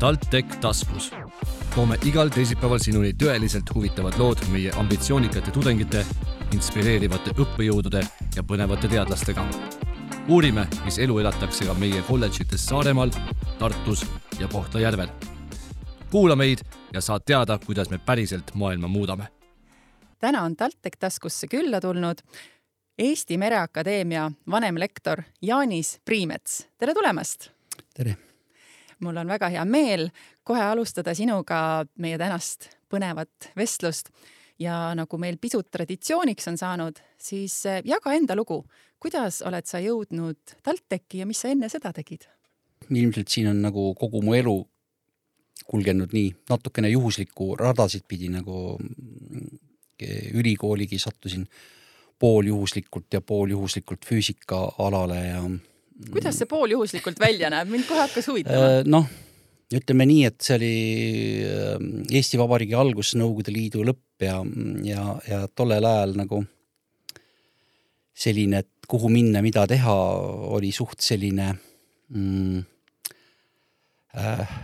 TalTech taskus. toome igal teisipäeval sinuni tõeliselt huvitavad lood meie ambitsioonikate tudengite, inspireerivate õppejõudude ja põnevate teadlastega. uurime, mis elu elatakse ka meie kolledžites Saaremaal, Tartus ja Kohtla-Järvel. kuula meid ja saad teada, kuidas me päriselt maailma muudame. täna on TalTech taskusse külla tulnud Eesti Mereakadeemia vanemlektor Jaanis Priimets. tere tulemast! tere! Mul on väga hea meel kohe alustada sinuga meie tänast põnevat vestlust ja nagu meil pisut traditsiooniks on saanud, siis eh, jaga enda lugu. kuidas oled sa jõudnud TalTechi ja mis sa enne seda tegid? ilmselt siin on nagu kogu mu elu kulgenud nii natukene juhuslikku radasid pidi nagu mm, ülikooligi sattusin pooljuhuslikult ja pooljuhuslikult füüsikaalale ja kuidas see pooljuhuslikult välja näeb, mind kohe hakkas huvitama. Äh, noh, ütleme nii, et see oli äh, Eesti Vabariigi algus, Nõukogude Liidu lõpp ja, ja, ja tollel ajal nagu selline, et kuhu minna, mida teha, oli suht selline mm, äh,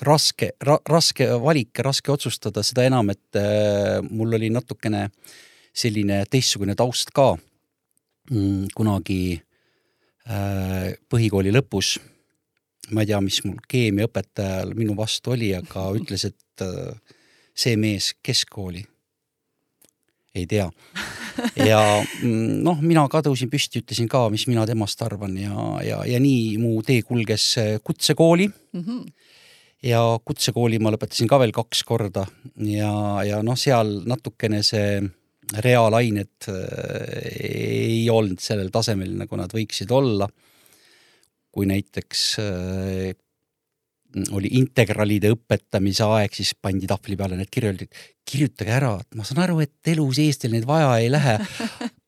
raske ra,, raske valik, raske otsustada, seda enam, et äh, mul oli natukene selline teistsugune taust ka mm,. kunagi põhikooli lõpus. ma ei tea, mis mul keemiaõpetajal minu vastu oli, aga ütles, et äh, see mees keskkooli ei tea. ja mm, noh, mina kadusin püsti, ütlesin ka, mis mina temast arvan ja, ja, ja nii mu tee kulges äh, kutsekooli mm. -hmm. ja kutsekooli ma lõpetasin ka veel kaks korda ja, ja noh, seal natukene see reaalained äh, ei olnud sellel tasemel, nagu nad võiksid olla. kui näiteks äh, oli integraalide õpetamise aeg, siis pandi tahvli peale need kirjad, kirjutage ära, et ma saan aru, et elus ees teil neid vaja ei lähe,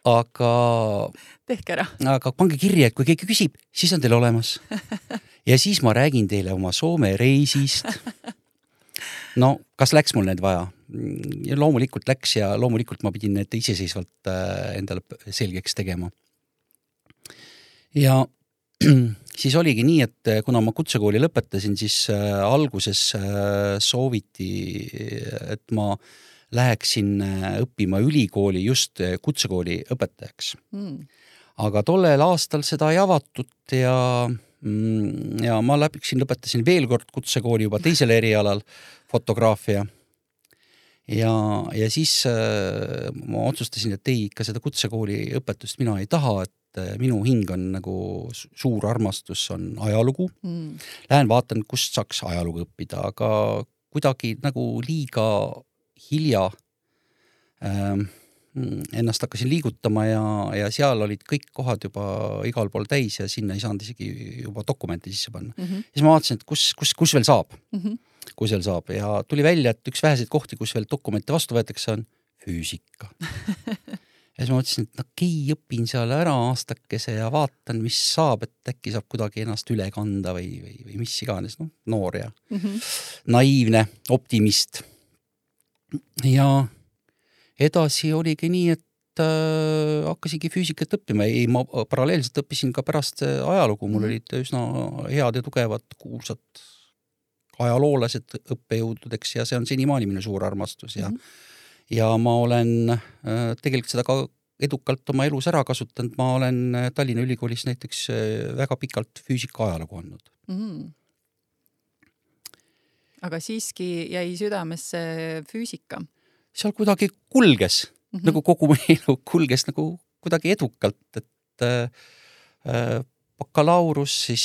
aga. tehke ära. aga pange kirja, et kui keegi küsib, siis on teil olemas. ja siis ma räägin teile oma Soome reisist. no kas läks mul need vaja? ja loomulikult läks ja loomulikult ma pidin need iseseisvalt äh, endale selgeks tegema. ja siis oligi nii, et äh, kuna ma kutsekooli lõpetasin, siis äh, alguses sooviti, et ma läheksin õppima ülikooli just kutsekooli õpetajaks mm.. aga tollel aastal seda ei avatud ja ja ma läksin, lõpetasin veel kord kutsekooli juba teisel erialal, fotograafia. Ja, ja siis äh, ma otsustasin, et ei, ikka seda kutsekooli õpetust mina ei taha, et äh, minu hing on nagu suur armastus on ajalugu. Mm.. Lähen vaatan, kust saaks ajalugu õppida, aga kuidagi nagu liiga hilja ähm, ennast hakkasin liigutama ja, ja seal olid kõik kohad juba igal pool täis ja sinna ei saanud isegi juba dokumente sisse panna mm. -hmm. siis ma vaatasin, et kus, kus, kus veel saab mm. -hmm kui seal saab ja tuli välja, et üks väheseid kohti, kus veel dokumente vastu võetakse, on füüsika ja siis ma mõtlesin, et okei okay,, õpin seal ära aastakese ja vaatan, mis saab, et äkki saab kuidagi ennast üle kanda või, või, või mis iganes, noh, noor ja mm -hmm. naiivne optimist. ja edasi oligi nii, et äh, hakkasingi füüsikat õppima, ei, ma paralleelselt õppisin ka pärast ajalugu, mul -hmm. olid üsna head ja tugevad kuulsad ajaloolased õppejõududeks ja see on senimaani minu suur armastus ja mm, -hmm. ja ma olen äh, tegelikult seda ka edukalt oma elus ära kasutanud, ma olen äh, Tallinna Ülikoolis näiteks äh, väga pikalt füüsika ajalugu andnud mm. -hmm. aga siiski jäi südamesse füüsika? Seal kuidagi kulges mm, -hmm. nagu kogu mu elu kulges nagu kuidagi edukalt, et äh, bakalaureus siis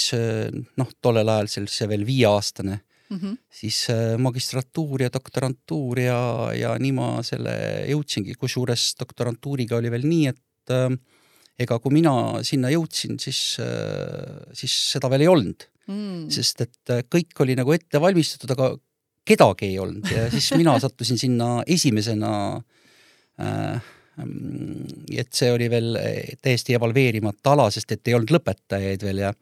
noh, tollel ajal see veel viieaastane mm, -hmm. siis äh, magistratuur ja doktorantuur ja, ja nii ma selle jõudsingi, kusjuures doktorantuuriga oli veel nii, et äh, ega kui mina sinna jõudsin, siis äh,, siis seda veel ei olnud mm.. sest et äh, kõik oli nagu ette valmistatud, aga kedagi ei olnud ja siis mina sattusin sinna esimesena äh, et see oli veel täiesti evalveerimata ala, sest et ei olnud lõpetajaid veel ja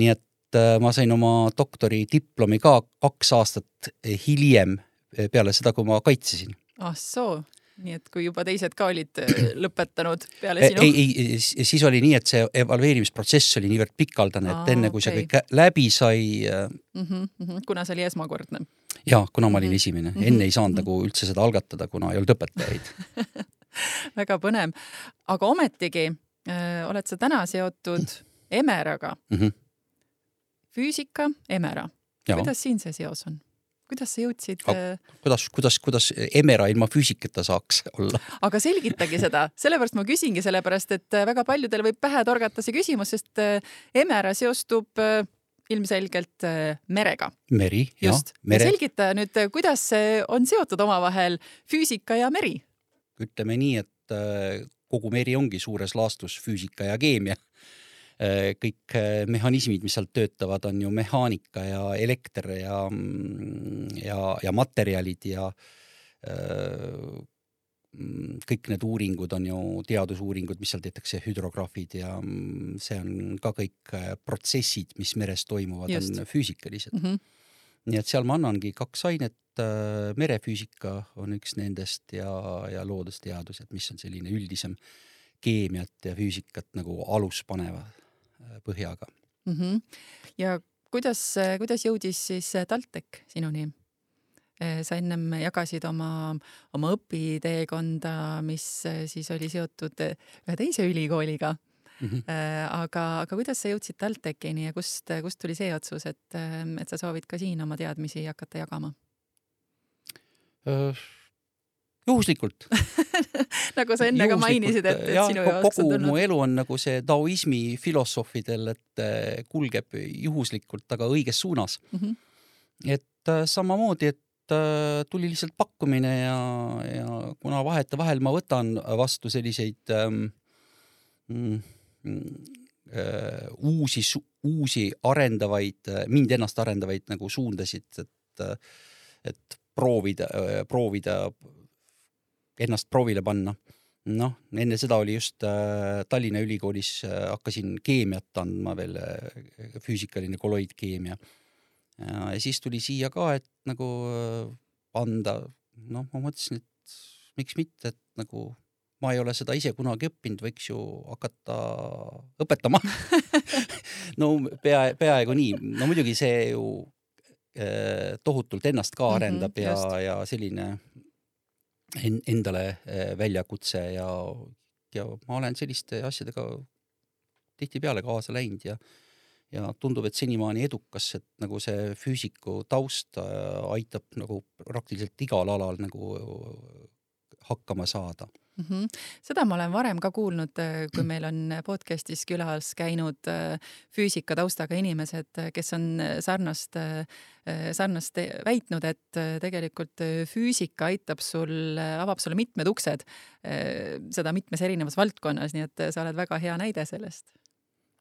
nii et Äh, ma sain oma doktoridiplomi ka kaks aastat hiljem, äh, peale seda, kui ma kaitsesin. ah soo. nii et kui juba teised ka olid äh, lõpetanud peale sinu. ei, ei, siis oli nii, et see evalveerimisprotsess oli niivõrd pikaldane, et Aa, enne kui okay. see kõik läbi sai mm. -hmm, kuna see oli esmakordne. Ja, kuna ma olin -hmm. esimene, mhm. enne ei saanud -hmm. nagu üldse seda algatada, kuna ei olnud õpetajaid väga põnev, aga ometigi öö, oled sa täna seotud Emeraga mm. -hmm. füüsika, Emera. kuidas siin see seos on? kuidas sa jõudsid? Äh, kuidas, kuidas, kuidas Emera ilma füüsikata saaks olla? aga selgitage seda, sellepärast ma küsingi, sellepärast et äh, väga paljudel võib pähe torgata see küsimus, sest äh, Emera seostub ilmselgelt merega. meri, jah. Selgita nüüd, kuidas see on seotud omavahel füüsika ja meri? ütleme nii, et kogu meri ongi suures laastus füüsika ja keemia Äh, kõik äh, mehhanismid, mis seal töötavad, on ju mehaanika ja elekter ja, mm, ja, ja materjalid ja äh, kõik need uuringud on ju teadusuuringud, mis seal tehtakse, hüdrograafid ja mm, see on ka kõik protsessid, mis meres toimuvad, on füüsikalised mm. -hmm. nii et seal ma annangi kaks ainet, merefüüsika on üks nendest ja, ja loodusteadused, mis on selline üldisem keemiat ja füüsikat nagu alus panevad põhjaga mm. -hmm. ja kuidas, kuidas jõudis siis TalTech sinuni? Sa ennem jagasid oma, oma õpiteekonda, mis siis oli seotud ühe teise ülikooliga mm. -hmm. aga, aga kuidas sa jõudsid TalTechini ja kust, kust tuli see otsus, et, et sa soovid ka siin oma teadmisi hakata jagama? juhuslikult nagu sa enne ka mainisid, et, et ja, sinu jaoks on tulnud. mu elu on nagu see taoismi filosoofidel, et kulgeb juhuslikult, aga õiges suunas mm. -hmm. et äh, samamoodi, et äh, tuli lihtsalt pakkumine ja, ja kuna vahetevahel ma võtan vastu selliseid ähm, mm, äh, uusi, uusi arendavaid, mind ennast arendavaid nagu suundasid, et, et proovida, proovida ennast proovile panna. noh, enne seda oli just äh, Tallinna Ülikoolis äh, hakkasin keemiat andma veel äh,, füüsikaline kolloidkeemia. Ja siis tuli siia ka, et nagu äh, anda, noh, ma mõtlesin, et miks mitte, et nagu ma ei ole seda ise kunagi õppinud, võiks ju hakata õpetama. No pea, peaaegu nii, no muidugi see ju äh, tohutult ennast ka mhm, arendab mm -hmm, ja, ja selline en, endale äh, väljakutse ja, ja ma olen selliste asjadega tihtipeale kaasa läinud ja, ja tundub, et senimaani edukas, et nagu see füüsiku taust äh, aitab nagu praktiliselt igal alal nagu hakkama saada mm. -hmm. seda ma olen varem ka kuulnud, äh, kui meil on podcast'is külas käinud äh, füüsika taustaga inimesed, äh, kes on sarnast, sarnast väitnud, et tegelikult füüsika aitab sul, avab sulle mitmed uksed, seda mitmes erinevas valdkonnas, nii et sa oled väga hea näide sellest.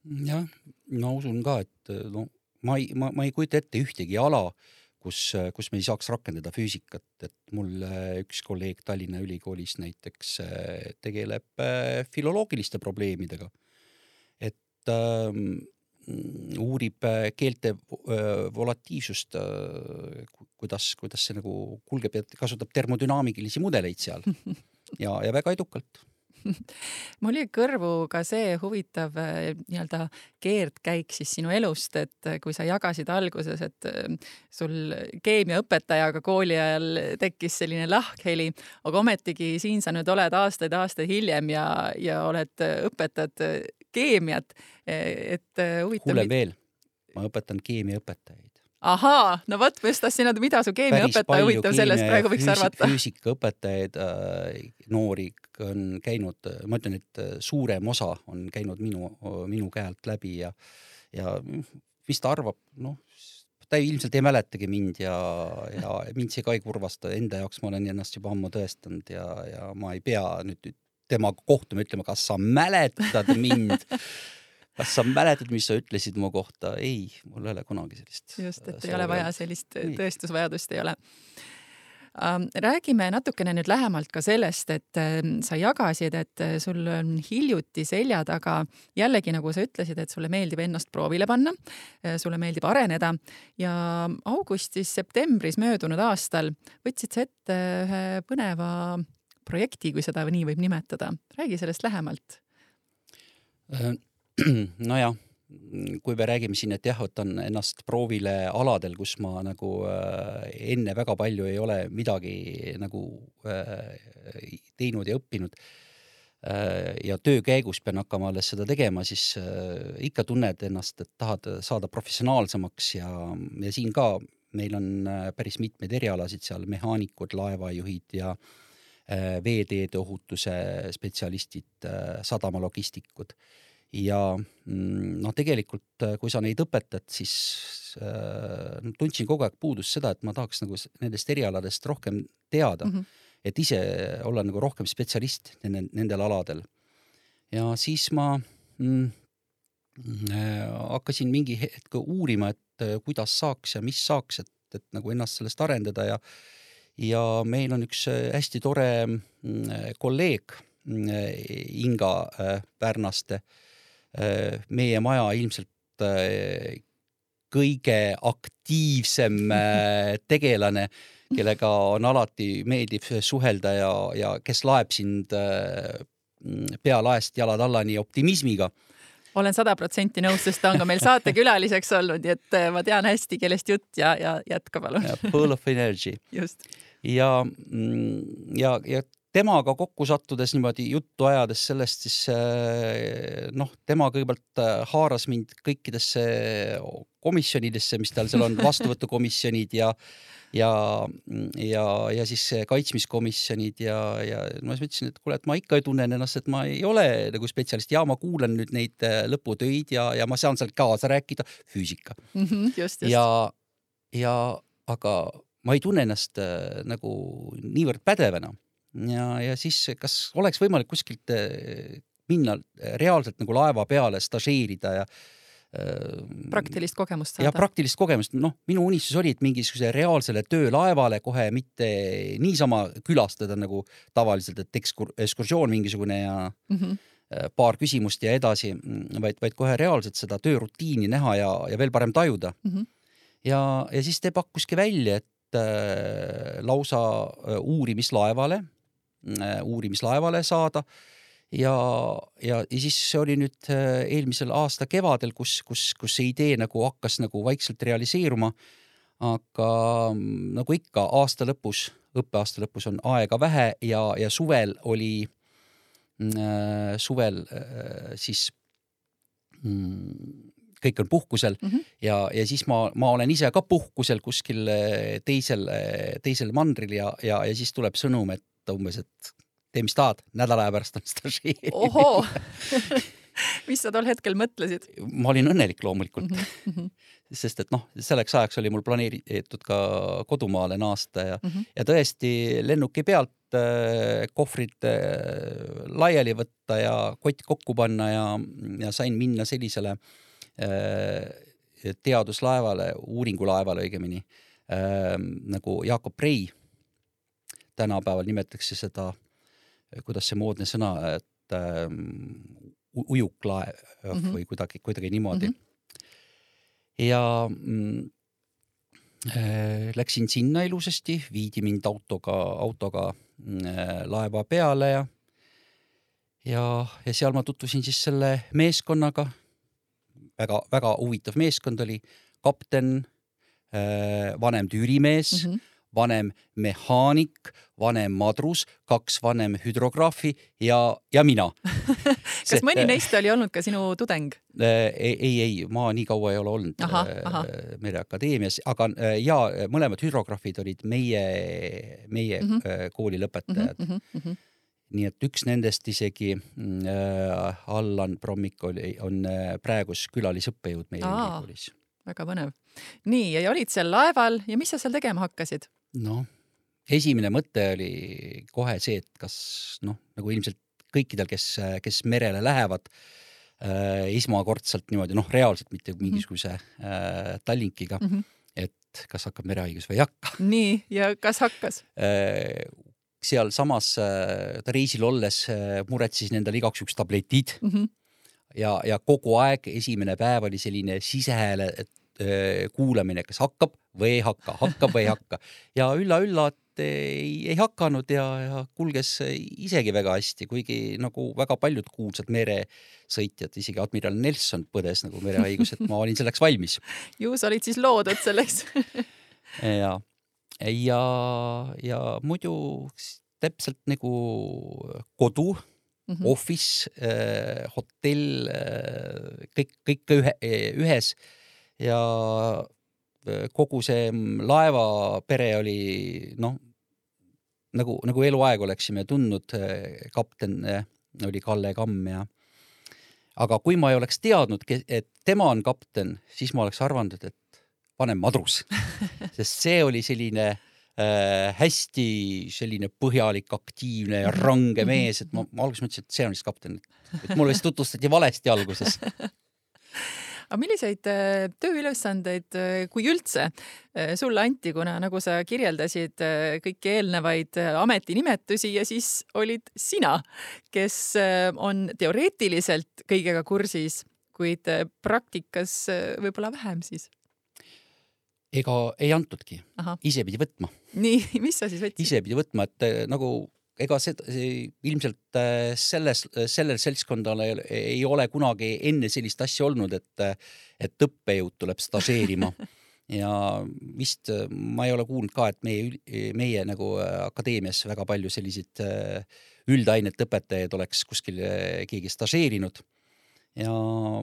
Jah, ma usun ka, et no ma ei, ma, ma ei kujuta ette ühtegi ala kus, kus me ei saaks rakendada füüsikat, et mul üks kolleeg Tallinna Ülikoolis näiteks äh, tegeleb äh, filoloogiliste probleemidega. et ähm, uurib äh, keelte volatiivsust, kuidas, kuidas see nagu kulgeb ja kasutab termodünaamilisi mudeleid seal. Ja, ja väga edukalt mul jäi kõrvu ka see huvitav äh, nii-öelda keerdkäik siis sinu elust, et äh, kui sa jagasid alguses, et äh, sul keemiaõpetajaga kooli ajal tekkis selline lahkheli, aga ometigi siin sa nüüd oled aastaid-aastaid hiljem ja, ja oled, õpetad keemiat, et huvitav. hullem veel, ma õpetan keemiaõpetajaid ahaa, no vot, ma just tahtsin öelda, mida su keemiaõpetaja huvitav sellest praegu võiks arvata? füüsikaõpetajaid äh,, noori on käinud, ma ütlen, et äh, suurem osa on käinud minu, minu käe alt läbi ja, ja mis ta arvab, noh, ta ilmselt ei mäletagi mind ja, ja mind see ka ei kurvasta, enda jaoks ma olen ennast juba ammu tõestanud ja, ja ma ei pea nüüd temaga kohtuma, ütlema, kas sa mäletad mind kas sa mäletad, mis sa ütlesid mu kohta? ei, mul ei ole kunagi sellist. just, et ei ole vaja sellist ei. tõestusvajadust ei ole räägime natukene nüüd lähemalt ka sellest, et ähm, sa jagasid, et äh, sul on hiljuti selja taga jällegi, nagu sa ütlesid, et sulle meeldib ennast proovile panna, äh, sulle meeldib areneda ja augustis-septembris möödunud aastal võtsid sa ette ühe põneva projekti, kui seda nii võib nimetada. räägi sellest lähemalt. nojah, kui me räägime siin, et jah, võtan ennast proovile aladel, kus ma nagu äh, enne väga palju ei ole midagi nagu äh, teinud ja õppinud äh, ja töö käigus pean hakkama alles seda tegema, siis ikka tunned ennast, et tahad saada professionaalsemaks ja, ja siin ka meil on päris mitmeid erialasid seal, mehaanikud, laevajuhid ja veeteede ohutuse spetsialistid, sadamalogistikud. Ja mm, noh, tegelikult kui sa neid õpetad, siis no, tundsin kogu aeg puudust seda, et ma tahaks nagu nendest erialadest rohkem teada mm, -hmm. et ise olla nagu rohkem spetsialist nende, nendel aladel. ja siis ma mm, hakkasin mingi hetk uurima, et äh, kuidas saaks ja mis saaks, et, et nagu ennast sellest arendada ja ja meil on üks äh, hästi tore mm, kolleeg mm, Inga äh, Pärnaste, meie maja ilmselt kõige aktiivsem tegelane, kellega on alati meeldiv suhelda ja, ja kes laeb sind mm, pea laest jalad alla nii optimismiga olen sada protsenti nõus, sest ta on ka meil saatekülaliseks olnud, nii et äh, ma tean hästi, kellest jutt ja, ja jätka palun. Full of energy. just. ja, mm, ja, ja temaga kokku sattudes niimoodi juttu ajades sellest, siis äh, noh, tema kõigepealt äh, haaras mind kõikidesse komisjonidesse, mis tal seal on, vastuvõtukomisjonid ja ja, ja, ja siis kaitsmiskomisjonid ja, ja ma siis ütlesin, et kuule, et ma ikka tunnen ennast, et ma ei ole nagu spetsialist ja ma kuulan nüüd neid lõputöid ja, ja ma saan sealt kaasa rääkida, füüsika mm. -hmm, just, just. ja, ja aga ma ei tunne ennast äh, nagu niivõrd pädevana ja, ja siis, kas oleks võimalik kuskilt äh, minna reaalselt nagu laeva peale stažeerida ja praktilist kogemust saada. ja praktilist kogemust, noh, minu unistus oli, et mingisuguse reaalsele töölaevale kohe mitte niisama külastada nagu tavaliselt, et ekskur-, ekskursioon mingisugune ja mm -hmm. paar küsimust ja edasi, vaid, vaid kohe reaalselt seda töörutiini näha ja, ja veel parem tajuda mm. -hmm. ja, ja siis ta pakkuski välja, et äh, lausa äh, uurimislaevale äh,, uurimislaevale saada äh, ja, ja, ja siis see oli nüüd äh, eelmisel aasta kevadel, kus, kus, kus see idee nagu hakkas nagu vaikselt realiseeruma. aga nagu ikka aasta lõpus, õppeaasta lõpus on aega vähe ja, ja suvel oli mm, äh,, suvel äh, siis mm, kõik on puhkusel mm -hmm. ja, ja siis ma, ma olen ise ka puhkusel kuskil äh, teisel, teisel mandril ja, ja, ja siis tuleb sõnum, et umbes, et tee, mis tahad, nädala aja pärast on stažeerimine. ohoo mis sa tol hetkel mõtlesid? ma olin õnnelik loomulikult mm. -hmm. sest et noh, selleks ajaks oli mul planeeritud ka kodumaale naasta ja mm, -hmm. ja tõesti lennuki pealt äh, kohvrid äh, laiali võtta ja kott kokku panna ja, ja sain minna sellisele äh, teaduslaevale, uuringulaevale õigemini äh, nagu Jakob Rei. Tänapäeval nimetatakse seda kuidas see moodne sõna, et äh, ujuklaev mm -hmm. või kuidagi, kuidagi niimoodi mm. -hmm. ja mm, äh, läksin sinna ilusasti, viidi mind autoga, autoga äh, laeva peale ja ja, ja seal ma tutvusin siis selle meeskonnaga väga,. väga-väga huvitav meeskond oli, kapten äh,, vanem tüürimees mm, -hmm vanem mehaanik, vanem madrus, kaks vanem hüdrograafi ja, ja mina kas See, mõni neist oli olnud ka sinu tudeng? Äh, ei, ei, ei, ma nii kaua ei ole olnud aha, äh, aha. Mereakadeemias, aga äh, ja mõlemad hüdrograafid olid meie, meie mm -hmm. kooli lõpetajad mm. -hmm, mm -hmm nii et üks nendest isegi äh, Allan Prommik oli, on praegus külalisõppejõud meie ülikoolis. väga põnev. nii, ja olid seal laeval ja mis sa seal tegema hakkasid? Noh, esimene mõte oli kohe see, et kas noh, nagu ilmselt kõikidel, kes, kes merele lähevad äh, esmakordselt niimoodi noh, reaalselt mitte mhm. mingisuguse äh, Tallinkiga mm, -hmm. et kas hakkab merehaigus või ei hakka. nii, ja kas hakkas äh,? sealsamas äh, reisil olles äh, muretsesin endale igaks juhuks tabletid mm. -hmm ja, ja kogu aeg esimene päev oli selline sisehääle, et kuulamine, kas hakkab või ei hakka, hakkab või ei hakka ja ülla-ülla, et ei, ei hakanud ja, ja kulges isegi väga hästi, kuigi nagu väga paljud kuulsad meresõitjad, isegi admiral Nelson põdes nagu merehaiguse, et ma olin selleks valmis. ju sa olid siis loodud selleks ja, ja, ja muidu täpselt nagu kodu mm, -hmm. office äh,, hotell äh,, kõik, kõik ühe, ühes ja äh, kogu see laevapere oli noh, nagu, nagu eluaeg oleksime tundnud. Äh, kapten äh, oli Kalle Kamm ja aga kui ma ei oleks teadnud, et tema on kapten, siis ma oleks arvanud, et vanem madrus, sest see oli selline äh, hästi selline põhjalik, aktiivne ja range mees, et ma, ma alguses mõtlesin, et see on vist kapten, et mulle vist tutvustati valesti alguses aga milliseid äh, tööülesandeid, äh, kui üldse, äh, sulle anti, kuna nagu sa kirjeldasid kõiki eelnevaid ametinimetusi ja siis olid sina, kes on teoreetiliselt kõigega kursis, kuid praktikas võib-olla vähem siis ega ei antudki, ise pidi võtma. nii, mis sa siis võtsid? ise pidi võtma, et nagu ega seda ilmselt eh, selles, sellel seltskondal ei, ei ole kunagi enne sellist asja olnud, et, et õppejõud tuleb stažeerima ja vist ma ei ole kuulnud ka, et meie, meie nagu akadeemias väga palju selliseid üldainete õpetajaid oleks kuskil keegi stažeerinud ja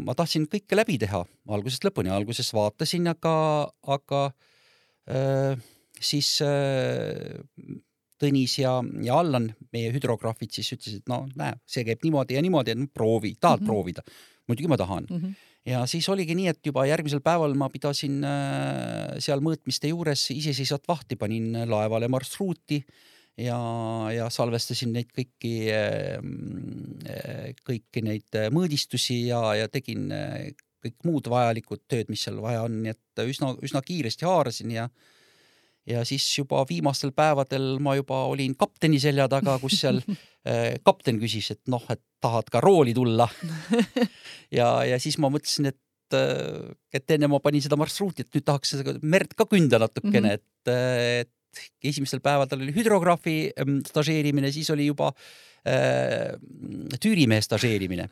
ma tahtsin kõike läbi teha algusest lõpuni, alguses vaatasin, aga, aga äh, siis äh, Tõnis ja, ja Allan, meie hüdrograafid siis ütlesid, no näe, see käib niimoodi ja niimoodi, et no proovi, tahad mm -hmm. proovida? muidugi ma tahan mm. -hmm. ja siis oligi nii, et juba järgmisel päeval ma pidasin äh, seal mõõtmiste juures iseseisvat vahti, panin laevale marsruuti äh, ja, ja salvestasin neid kõiki, ehm, kõiki neid mõõdistusi ja, ja tegin eh, kõik muud vajalikud tööd, mis seal vaja on, nii et üsna, üsna kiiresti haarasin ja ja siis juba viimastel päevadel ma juba olin kapteni selja taga, kus seal eh, kapten küsis, et noh, et tahad ka rooli tulla. ja, ja siis ma mõtlesin, et eh, et enne ma panin seda marsruuti, et nüüd tahaks seda merd ka künda natukene mm, -hmm. et, et esimestel päevadel oli hüdrograafi ähm, stažeerimine, siis oli juba äh, tüürimehe stažeerimine.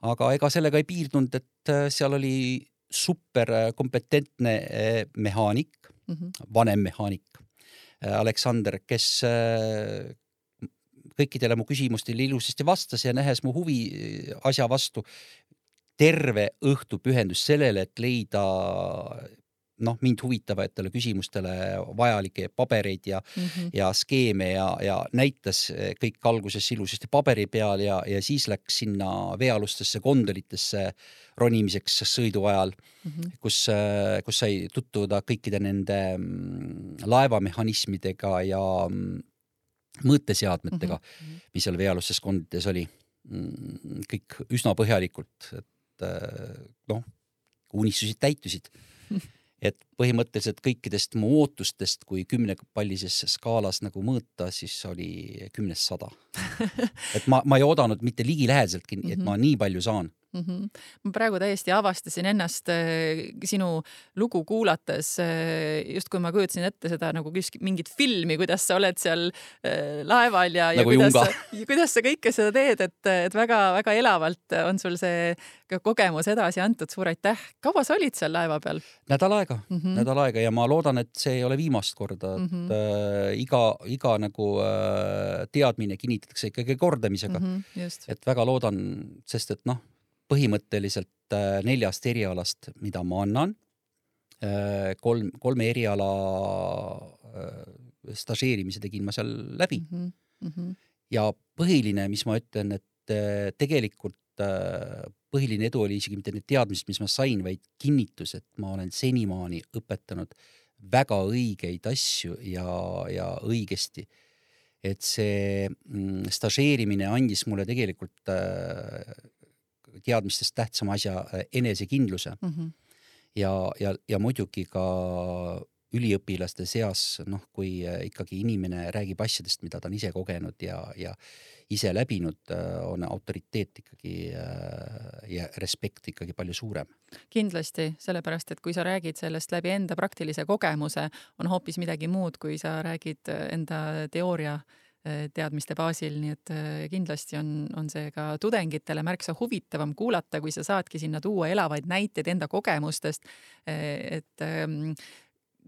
aga ega sellega ei piirdunud, et äh, seal oli super äh, kompetentne äh, mehaanik mm, -hmm. vanem mehaanik äh, Aleksander, kes äh, kõikidele mu küsimustele ilusasti vastas ja nähes mu huvi äh, asja vastu, terve õhtu pühendus sellele, et leida noh, mind huvitavatele küsimustele vajalikke pabereid ja mm, -hmm. ja skeeme ja, ja näitas eh, kõik alguses ilusasti paberi peal ja, ja siis läks sinna veealustesse kondolitesse ronimiseks sõidu ajal mm, -hmm. kus, eh, kus sai tutvuda kõikide nende mm, laevamehhanismidega ja mm, mõõteseadmetega mm, -hmm. mis seal veealustes kondades oli. Mm, kõik üsna põhjalikult, et eh, noh, unistused täitusid et põhimõtteliselt kõikidest mu ootustest, kui kümnepallises skaalas nagu mõõta, siis oli kümnest sada. et ma, ma ei oodanud mitte ligilähedaseltki, et ma mhm. nii palju saan mm. -hmm. ma praegu täiesti avastasin ennast äh, sinu lugu kuulates äh,, justkui ma kujutasin ette seda nagu mingit filmi, kuidas sa oled seal äh, laeval ja nagu, ja kuidas sa, kuidas sa kõike seda teed, et, et väga-väga elavalt on sul see kogemus edasi antud, suur aitäh. kaua sa olid seal laeva peal? nädal aega mm, -hmm. nädal aega ja ma loodan, et see ei ole viimast korda, et mm -hmm. äh, iga, iga nagu äh, teadmine kinnitatakse ikkagi kordamisega mm. -hmm, et väga loodan, sest et noh põhimõtteliselt äh, neljast erialast, mida ma annan, äh, kolm, kolme eriala äh, stažeerimise tegin ma seal läbi mm. -hmm. ja põhiline, mis ma ütlen, et tegelikult põhiline edu oli isegi mitte need teadmised, mis ma sain, vaid kinnitus, et ma olen senimaani õpetanud väga õigeid asju ja, ja õigesti. et see mm, stažeerimine andis mulle tegelikult teadmistest tähtsama asja, äh, enesekindluse mm. -hmm. ja, ja, ja muidugi ka üliõpilaste seas, noh, kui äh, ikkagi inimene räägib asjadest, mida ta on ise kogenud ja, ja ise läbinud, äh, on autoriteet ikkagi ja respekt ikkagi palju suurem. kindlasti, sellepärast et kui sa räägid sellest läbi enda praktilise kogemuse, on hoopis midagi muud, kui sa räägid enda teooria teadmiste baasil, nii et kindlasti on, on see ka tudengitele märksa huvitavam kuulata, kui sa saadki sinna tuua elavaid näiteid enda kogemustest. et ähm,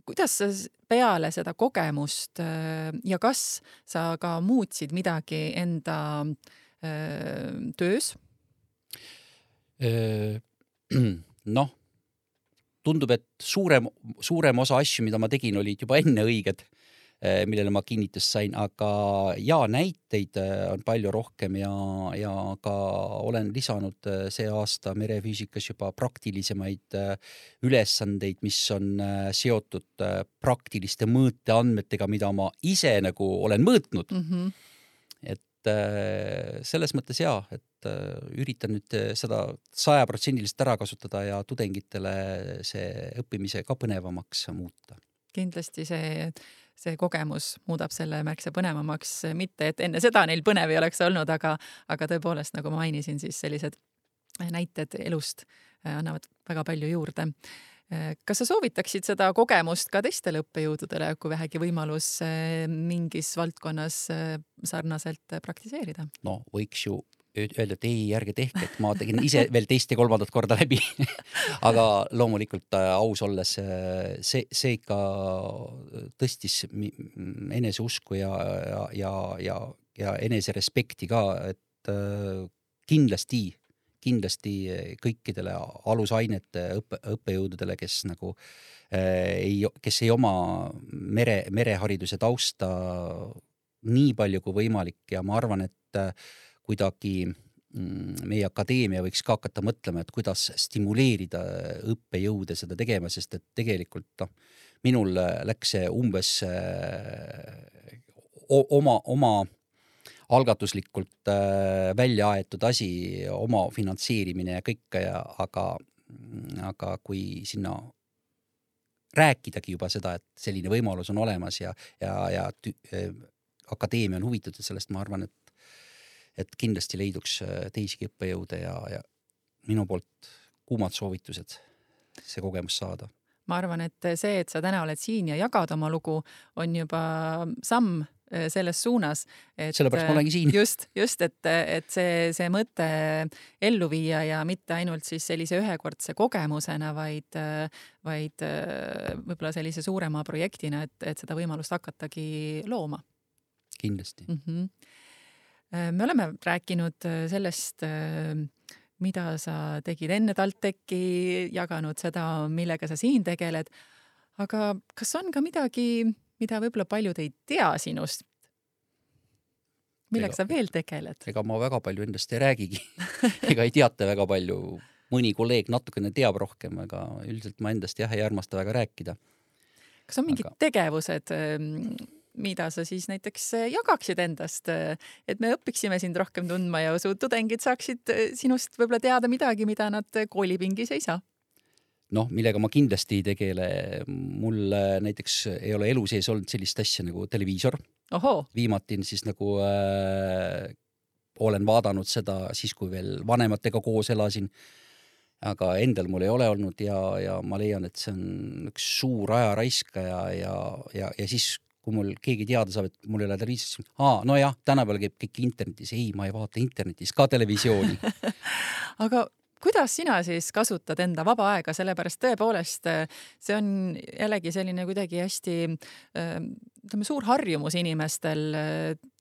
kuidas sa peale seda kogemust äh, ja kas sa ka muutsid midagi enda äh, töös? Äh, noh, tundub, et suurem, suurem osa asju, mida ma tegin, olid juba enne õiged millele ma kinnitust sain, aga ja näiteid eh, on palju rohkem ja, ja ka olen lisanud eh, see aasta merefüüsikas juba praktilisemaid ülesandeid, mis on seotud praktiliste mõõteandmetega, mida ma ise nagu olen mõõtnud mm. -hmm. et selles mõttes ja, et üritan nüüd seda sajaprotsendiliselt ära kasutada ja tudengitele see õppimise ka põnevamaks muuta kindlasti see see kogemus muudab selle märksa põnevamaks, mitte et enne seda neil põnev ei oleks olnud, aga, aga tõepoolest, nagu ma mainisin, siis sellised näited elust äh, annavad väga palju juurde. Äh, kas sa soovitaksid seda kogemust ka teistele õppejõududele, kui vähegi võimalus äh, mingis valdkonnas sarnaselt praktiseerida? no võiks ju öelda, et ei, ärge tehke, et ma tegin ise veel teist ja kolmandat korda läbi. Aga loomulikult äh, aus olles äh, see, see ikka tõstis eneseusku ja, ja, ja, ja, ja eneserespekti ka, et äh, kindlasti, kindlasti kõikidele alusainete õppe, õppejõududele, kes nagu ei, kes ei oma mere, merehariduse tausta nii palju kui võimalik. Ja ma arvan, et kuidagi mm, meie akadeemia võiks ka hakata mõtlema, et kuidas stimuleerida õppejõude seda tegema, sest et tegelikult noh, minul läks see umbes äh, oma, oma algatuslikult äh, välja aetud asi, oma finantseerimine ja kõik, aga, aga kui sinna rääkidagi juba seda, et selline võimalus on olemas ja, ja, ja äh, akadeemia on huvitatud sellest, ma arvan, et et kindlasti leiduks äh, teisigi õppejõude ja, ja minu poolt kuumad soovitused see kogemus saada. ma arvan, et see, et sa täna oled siin ja jagad oma lugu, on juba samm äh, selles suunas. sellepärast ma olengi siin. just, just, et, et see, see mõte ellu viia ja mitte ainult siis sellise ühekordse kogemusena, vaid, vaid võib-olla sellise suurema projektina, et, et seda võimalust hakatagi looma. kindlasti mm. -hmm Äh, me oleme rääkinud äh, sellest, äh, mida sa tegid enne TalTechi, jaganud seda, millega sa siin tegeled. aga kas on ka midagi, mida võib-olla paljud ei tea sinust? millega ega, sa veel tegeled? ega ma väga palju endast ei räägigi ega ei teata väga palju. mõni kolleeg natukene teab rohkem, aga üldiselt ma endast jah ei armasta väga rääkida. kas on mingid aga... tegevused ähm, mida sa siis näiteks äh, jagaksid endast, äh, et me õpiksime sind rohkem tundma ja su tudengid saaksid äh, sinust võib-olla teada midagi, mida nad koolipingis ei saa? noh, millega ma kindlasti ei tegele, mul näiteks ei ole elu sees olnud sellist asja nagu televiisor. viimati siis nagu äh, olen vaadanud seda siis, kui veel vanematega koos elasin aga endal mul ei ole olnud ja, ja ma leian, et see on üks suur ajaraiskaja ja, ja, ja siis kui mul keegi teada saab, et mul ei ole televiisorit, siis aa, nojah, tänapäeval käib kõik internetis. ei, ma ei vaata internetis ka televisiooni aga kuidas sina siis kasutad enda vaba aega, sellepärast tõepoolest see on jällegi selline kuidagi hästi ütleme, suur harjumus inimestel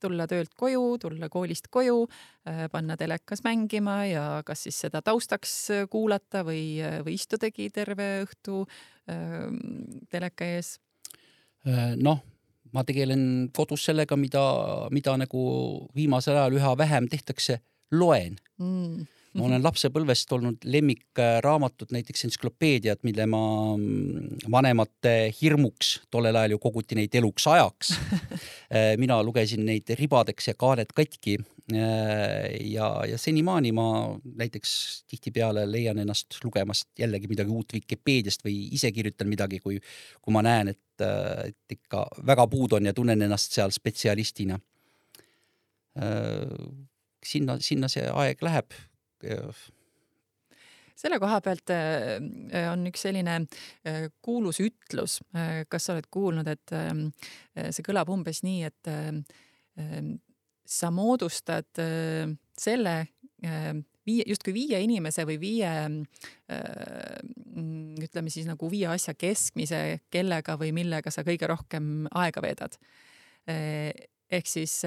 tulla töölt koju, tulla koolist koju, panna telekas mängima ja kas siis seda taustaks kuulata või, või istudagi terve õhtu teleka ees? noh ma tegelen kodus sellega, mida, mida nagu viimasel ajal üha vähem tehtakse, loen. Mm.. Ma olen lapsepõlvest olnud lemmikraamatud, näiteks entsüklopeediad, mille ma mm, vanemate hirmuks, tollel ajal ju koguti neid eluks ajaks. Äh, mina lugesin neid ribadeks ja kaaned katki. Äh, ja, ja senimaani ma näiteks tihtipeale leian ennast lugemast jällegi midagi uut Vikipeediast või ise kirjutan midagi, kui, kui ma näen, et, äh, et ikka väga puudu on ja tunnen ennast seal spetsialistina sinna, sinna see aeg läheb. Selle koha pealt äh, on üks selline äh, kuulus ütlus, äh, kas sa oled kuulnud, et see kõlab umbes nii, et sa moodustad selle viie, justkui viie inimese või viie ütleme siis nagu viie asja keskmise, kellega või millega sa kõige rohkem aega veedad. ehk siis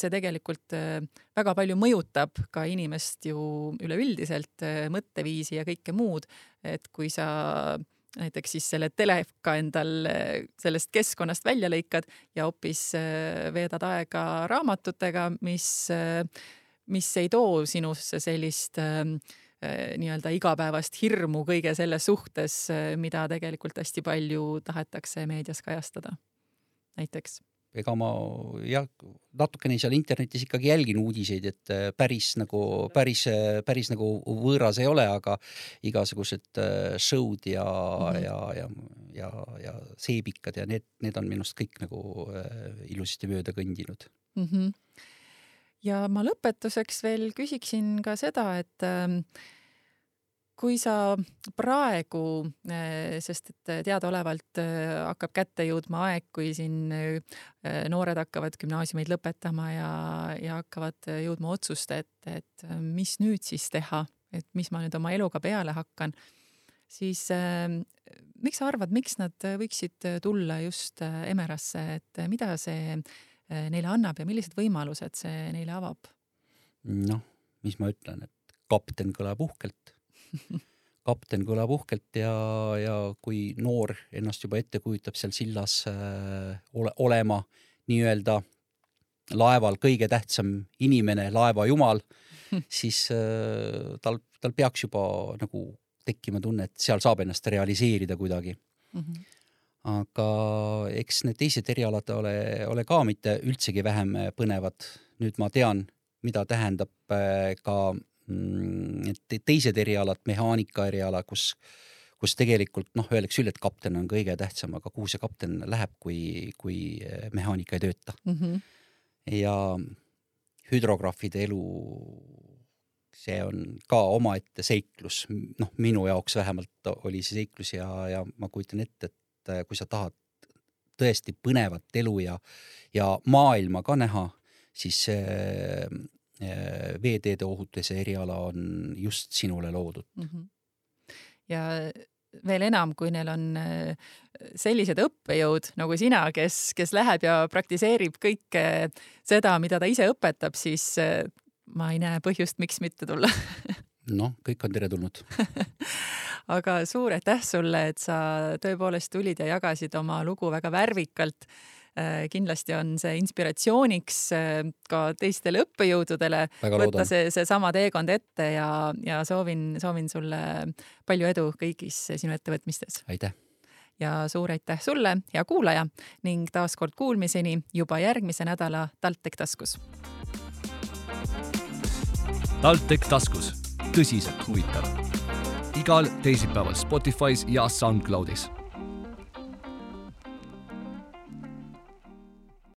see tegelikult äh, väga palju mõjutab ka inimest ju üleüldiselt, äh, mõtteviisi ja kõike muud. et kui sa näiteks siis selle teleka endal äh, sellest keskkonnast välja lõikad ja hoopis veedad aega raamatutega, mis, mis ei too sinusse sellist nii-öelda igapäevast hirmu kõige selle suhtes, mida tegelikult hästi palju tahetakse meedias kajastada. näiteks ega ma jah, natukene seal internetis ikkagi jälgin uudiseid, et äh, päris nagu, päris, äh, päris nagu võõras ei ole, aga igasugused äh, show'd ja mm, -hmm. ja, ja, ja, ja seebikad ja need, need on minu arust kõik nagu ilusasti mööda kõndinud mm. -hmm. ja ma lõpetuseks veel küsiksin ka seda, et ähm, kui sa praegu, eh, sest et teadaolevalt eh, hakkab kätte jõudma aeg, kui siin noored hakkavad gümnaasiumeid lõpetama ja, ja hakkavad jõudma otsuste ette, et mis nüüd siis teha, et mis ma nüüd oma eluga peale hakkan, siis äh, miks sa arvad, miks nad võiksid tulla just Emerasse, et mida see neile annab ja millised võimalused see neile avab? noh, mis ma ütlen, et kapten kõlab uhkelt kapten kõlab uhkelt ja, ja kui noor ennast juba ette kujutab seal sillas äh, ole, olema nii-öelda laeval kõige tähtsam inimene, laeva jumal, siis äh, tal, tal peaks juba nagu tekkima tunne, et seal saab ennast realiseerida kuidagi mm. -hmm. aga eks need teised erialad ole, ole ka mitte üldsegi vähem põnevad. nüüd ma tean, mida tähendab äh, ka teised erialad, mehaanika eriala, kus, kus tegelikult noh, öeldakse küll, et kapten on kõige tähtsam, aga kuhu see kapten läheb, kui, kui eh, mehaanika ei tööta mm. -hmm. ja hüdrograafide elu, see on ka omaette seiklus, noh, minu jaoks vähemalt oli see seiklus ja, ja ma kujutan ette, et eh, kui sa tahad tõesti põnevat elu ja, ja maailma ka näha, siis Äh, veeteede ohutuse eriala on just sinule loodud mm. -hmm. ja veel enam, kui neil on äh, sellised õppejõud nagu sina, kes, kes läheb ja praktiseerib kõike seda, mida ta ise õpetab, siis äh, ma ei näe põhjust, miks mitte tulla noh, kõik on teretulnud aga suur aitäh sulle, et sa tõepoolest tulid ja jagasid oma lugu väga värvikalt Äh, kindlasti on see inspiratsiooniks äh, ka teistele õppejõududele võtta see, seesama teekond ette ja, ja soovin, soovin sulle palju edu kõigis sinu ettevõtmistes. aitäh! ja suur aitäh sulle, hea kuulaja ning taaskord kuulmiseni juba järgmise nädala TalTech taskus. TalTech taskus, tõsiselt huvitav. igal teisipäeval Spotify's ja SoundCloudis